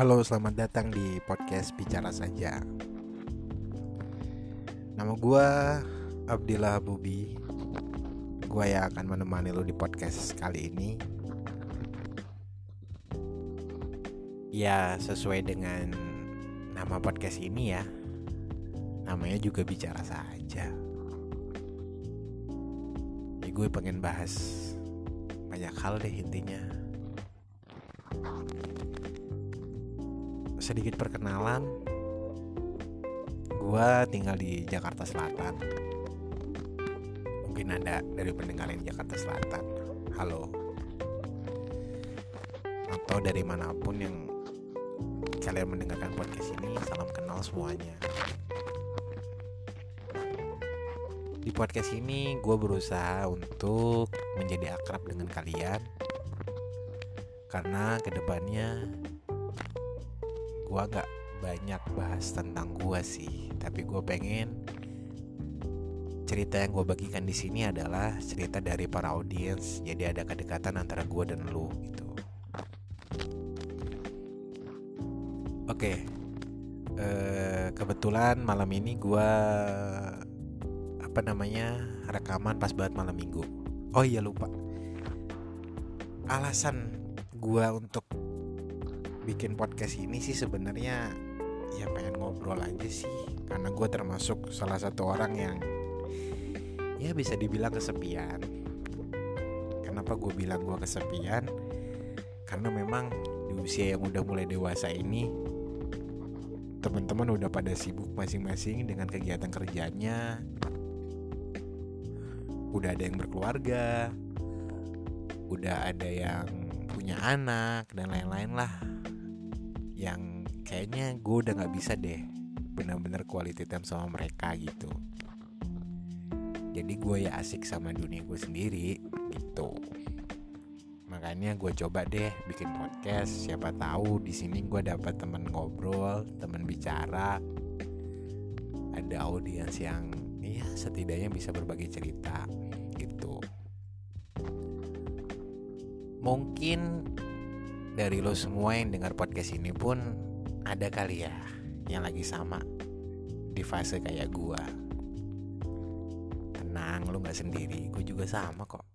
Halo, selamat datang di podcast Bicara Saja. Nama gue Abdillah Bubi. Gue yang akan menemani lo di podcast kali ini. Ya, sesuai dengan nama podcast ini ya. Namanya juga Bicara Saja. Ya, gue pengen bahas banyak hal deh intinya sedikit perkenalan. Gue tinggal di Jakarta Selatan. Mungkin ada dari pendengar yang Jakarta Selatan. Halo. Atau dari mana pun yang kalian mendengarkan podcast ini salam kenal semuanya. Di podcast ini gue berusaha untuk menjadi akrab dengan kalian. Karena ke depannya gue gak banyak bahas tentang gue sih. Tapi gue pengen cerita yang gue bagikan di sini adalah cerita dari para audiens. Jadi ada kedekatan antara gue dan lu gitu. Oke. Uh, kebetulan malam ini gue apa namanya rekaman pas banget malam minggu. Oh iya lupa. Alasan gue bikin podcast ini sih sebenarnya ya pengen ngobrol aja sih. Karena gue termasuk salah satu orang yang ya bisa dibilang kesepian. Kenapa gue bilang gue kesepian? Karena memang di usia yang udah mulai dewasa ini teman-teman udah pada sibuk masing-masing dengan kegiatan kerjanya. Udah ada yang berkeluarga udah ada yang punya anak dan lain-lain lah yang kayaknya gue udah nggak bisa deh bener-bener quality time sama mereka gitu. Jadi gue ya asik sama dunia gue sendiri gitu. Makanya gue coba deh bikin podcast siapa tahu di sini gue dapat temen ngobrol temen bicara. Ada audiens yang ya setidaknya bisa berbagi cerita gitu. Mungkin dari lo semua yang dengar podcast ini pun ada kali ya yang lagi sama di fase kayak gua. Tenang, lo nggak sendiri, gue juga sama kok.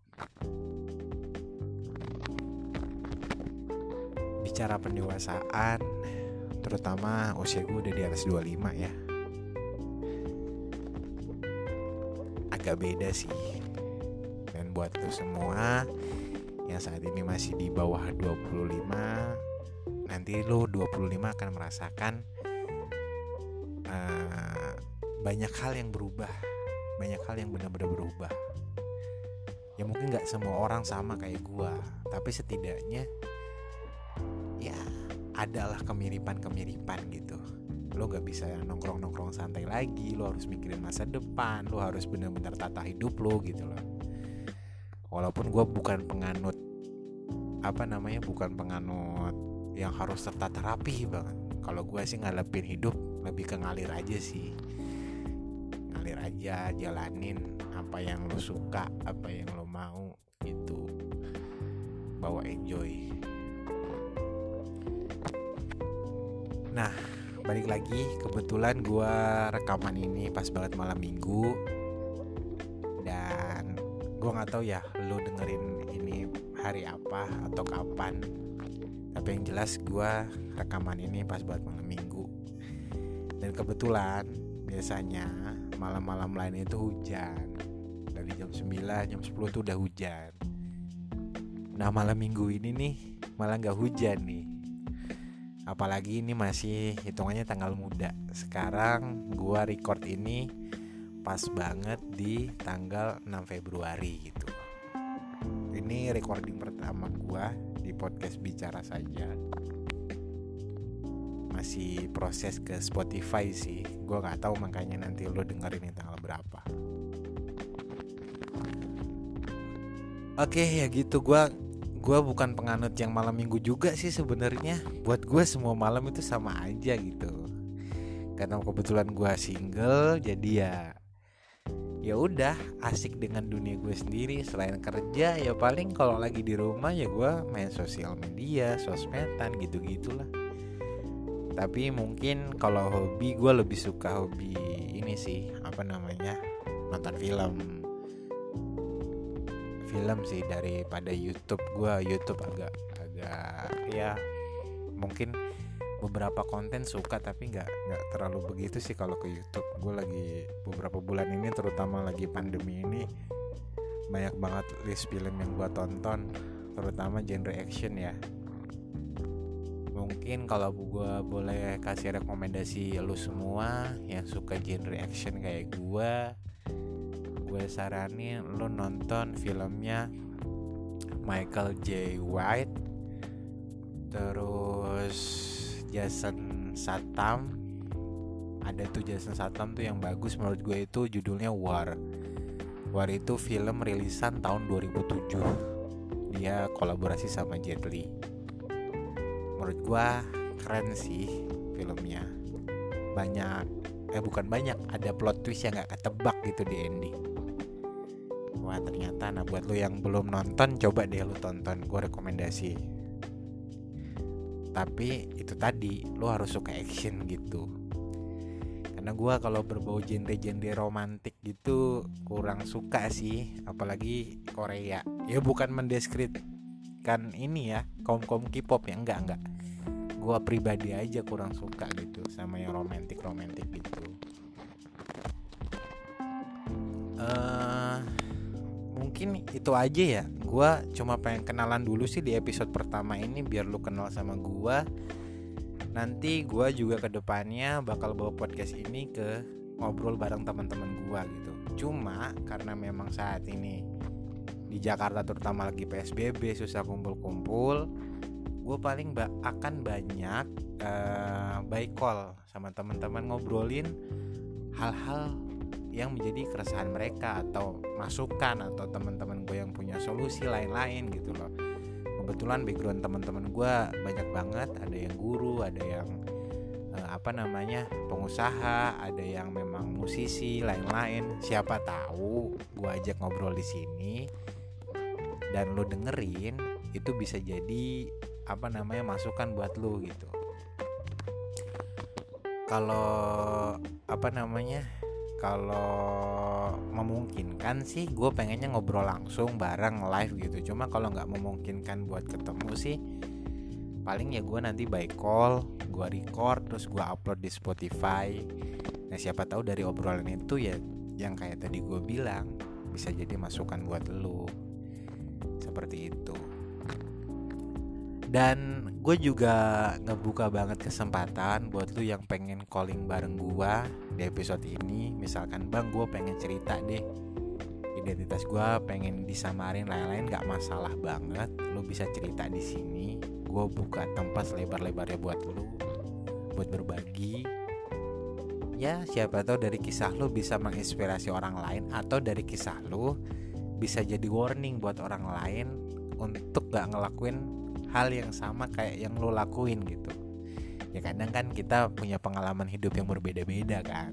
Bicara pendewasaan, terutama usia gue udah di atas 25 ya. Agak beda sih. Dan buat lo semua yang saat ini masih di bawah 25 nanti lo 25 akan merasakan uh, banyak hal yang berubah banyak hal yang benar-benar berubah. Ya mungkin nggak semua orang sama kayak gua tapi setidaknya ya adalah kemiripan-kemiripan gitu. Lo gak bisa nongkrong-nongkrong santai lagi lo harus mikirin masa depan lo harus benar-benar tata hidup lo gitu loh walaupun gue bukan penganut apa namanya bukan penganut yang harus tertata rapi banget. Kalau gue sih ngalepin hidup lebih ke ngalir aja sih. Ngalir aja jalanin apa yang lo suka apa yang lo mau itu bawa enjoy. Nah balik lagi. Kebetulan gue rekaman ini pas banget malam minggu gue nggak tahu ya lo dengerin ini hari apa atau kapan. Tapi yang jelas gue rekaman ini pas buat malam minggu. Dan kebetulan biasanya malam-malam lain itu hujan. Dari jam 9 jam 10 tuh udah hujan. Nah malam minggu ini nih malah nggak hujan nih. Apalagi ini masih hitungannya tanggal muda. Sekarang gue record ini pas banget di tanggal 6 Februari gitu. Ini recording pertama gua di podcast bicara saja. Masih proses ke Spotify sih. Gue nggak tahu makanya nanti lo dengerin tanggal berapa. Oke ya gitu. Gue gue bukan penganut yang malam minggu juga sih sebenarnya. Buat gue semua malam itu sama aja gitu. Karena kebetulan gue single jadi ya ya udah asik dengan dunia gue sendiri. Selain kerja ya paling kalau lagi di rumah ya gue main sosial media sosmedan gitu gitulah tapi mungkin kalau hobi gue lebih suka hobi ini sih apa namanya nonton film. Film sih daripada YouTube. Gue YouTube agak agak ya mungkin beberapa konten suka tapi nggak nggak terlalu begitu sih kalau ke YouTube. Gue lagi beberapa bulan ini terutama lagi pandemi ini banyak banget list film yang gue tonton terutama genre action ya. Mungkin kalau gue boleh kasih rekomendasi lu semua yang suka genre action kayak gue gue saranin lu nonton filmnya Michael J. White. Terus Jason Satam ada tuh Jason Satam tuh yang bagus menurut gue itu judulnya War. War itu film rilisan tahun 2007 dia kolaborasi sama Jet Li. Menurut gue keren sih filmnya. Banyak eh bukan banyak ada plot twist yang gak ketebak gitu di ending. Wah ternyata nah buat lo yang belum nonton coba deh lo tonton. Gue rekomendasi tapi itu tadi lo harus suka action gitu. Karena gue kalau berbau genre-genre romantik gitu kurang suka sih. Apalagi Korea. Ya bukan mendeskripsikan ini ya kaum kaum K-pop ya. Enggak enggak. Gue pribadi aja kurang suka gitu sama yang romantik romantik gitu. Uh, mungkin itu aja ya. Gue cuma pengen kenalan dulu sih di episode pertama ini biar lu kenal sama gue nanti gue juga ke depannya bakal bawa podcast ini ke ngobrol bareng teman-teman gue gitu. Cuma karena memang saat ini di Jakarta terutama lagi PSBB susah kumpul-kumpul gue paling ba akan banyak uh, by call sama teman-teman ngobrolin hal-hal yang menjadi keresahan mereka atau masukan atau teman-teman gue yang punya solusi lain-lain gitu loh. Kebetulan background teman-teman gue banyak banget. Ada yang guru ada yang eh, apa namanya pengusaha ada yang memang musisi lain-lain. Siapa tahu gue ajak ngobrol di sini dan lo dengerin itu bisa jadi apa namanya masukan buat lo gitu. Kalau apa namanya kalau memungkinkan sih gue pengennya ngobrol langsung bareng live gitu. Cuma kalau nggak memungkinkan buat ketemu sih paling ya gue nanti by call gue record terus gue upload di Spotify. Nah siapa tahu dari obrolan itu ya yang kayak tadi gue bilang bisa jadi masukan buat lo seperti itu dan gue juga ngebuka banget kesempatan buat lu yang pengen calling bareng gue di episode ini. Misalkan bang gue pengen cerita deh. Identitas gue pengen disamarin lain-lain gak masalah banget. Lu bisa cerita di sini. Gue buka tempat lebar-lebarnya buat lu buat berbagi. Ya siapa tahu dari kisah lu bisa menginspirasi orang lain atau dari kisah lu bisa jadi warning buat orang lain untuk gak ngelakuin hal yang sama kayak yang lo lakuin gitu. Ya kadang kan kita punya pengalaman hidup yang berbeda-beda kan.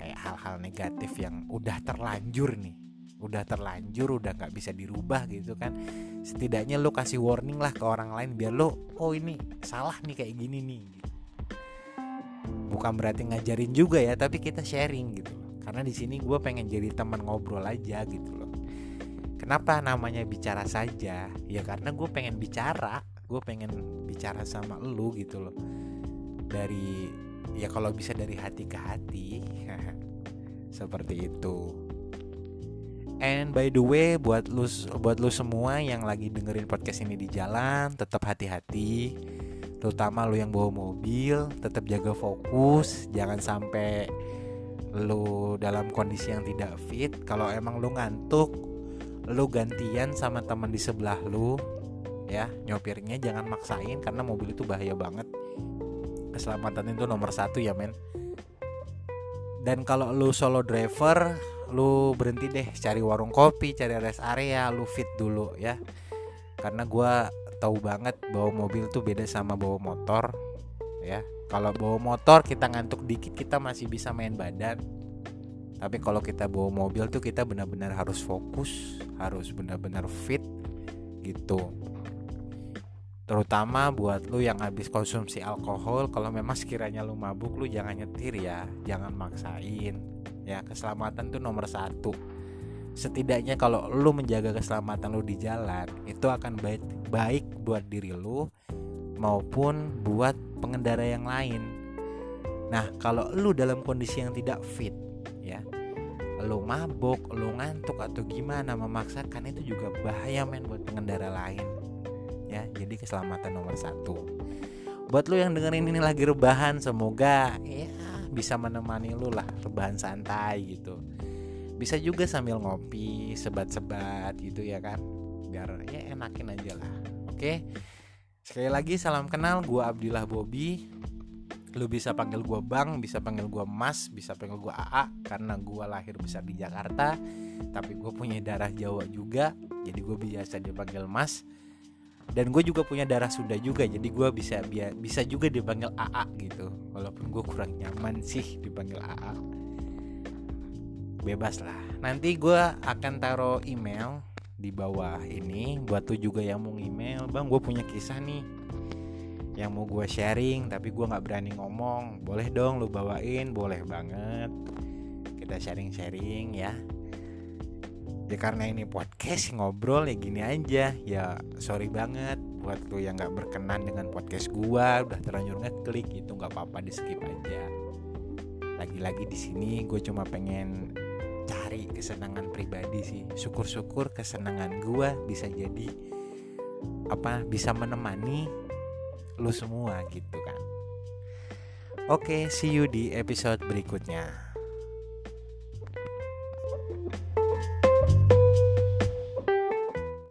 Kayak hal-hal negatif yang udah terlanjur nih udah terlanjur udah nggak bisa dirubah gitu kan. Setidaknya lo kasih warning lah ke orang lain biar lo oh ini salah nih kayak gini nih. Bukan berarti ngajarin juga ya tapi kita sharing gitu. Karena di sini gue pengen jadi teman ngobrol aja gitu loh Kenapa namanya bicara saja? Ya karena gue pengen bicara, gue pengen bicara sama lu gitu loh. Dari ya kalau bisa dari hati ke hati, seperti itu. And by the way, buat lu buat lu semua yang lagi dengerin podcast ini di jalan, tetap hati-hati. Terutama lu yang bawa mobil, tetap jaga fokus, jangan sampai lu dalam kondisi yang tidak fit. Kalau emang lu ngantuk, lu gantian sama teman di sebelah lu ya. Nyopirnya jangan maksain karena mobil itu bahaya banget. Keselamatan itu nomor satu ya men. Dan kalau lu solo driver lu berhenti deh cari warung kopi cari rest area lu fit dulu ya. Karena gue tahu banget bawa mobil tuh beda sama bawa motor ya. Kalau bawa motor kita ngantuk dikit kita masih bisa main badan tapi kalau kita bawa mobil tuh kita benar-benar harus fokus harus benar-benar fit gitu. Terutama buat lu yang habis konsumsi alkohol kalau memang sekiranya lu mabuk lu jangan nyetir ya. Jangan maksain ya. Keselamatan tuh nomor satu. Setidaknya kalau lu menjaga keselamatan lu di jalan itu akan baik baik buat diri lu maupun buat pengendara yang lain. Nah kalau lu dalam kondisi yang tidak fit ya. Lu mabuk, lu ngantuk atau gimana memaksakan itu juga bahaya men buat pengendara lain. Ya jadi keselamatan nomor satu. Buat lu yang dengerin ini lagi rebahan semoga ya bisa menemani lu lah rebahan santai gitu. Bisa juga sambil ngopi sebat-sebat gitu ya kan. Biar ya enakin aja lah oke? Sekali lagi salam kenal gua Abdillah Bobby lu bisa panggil gua Bang bisa panggil gua Mas bisa panggil gua AA karena gua lahir besar di Jakarta tapi gue punya darah Jawa juga jadi gue biasa dipanggil Mas. Dan gue juga punya darah Sunda juga jadi gue bisa bisa juga dipanggil AA gitu. Walaupun gue kurang nyaman sih dipanggil AA bebas lah. Nanti gue akan taruh email di bawah ini. Buat tuh juga yang mau email bang gue punya kisah nih yang mau gue sharing tapi gue nggak berani ngomong boleh dong lu bawain boleh banget. Kita sharing-sharing ya. Ya karena ini podcast ngobrol ya gini aja. Ya sorry banget buat lu yang nggak berkenan dengan podcast gua. Udah terlanjur ngeklik itu nggak apa-apa di skip aja. Lagi-lagi di sini gue cuma pengen cari kesenangan pribadi sih. Syukur-syukur kesenangan gua bisa jadi apa bisa menemani lu semua gitu kan. Oke see you di episode berikutnya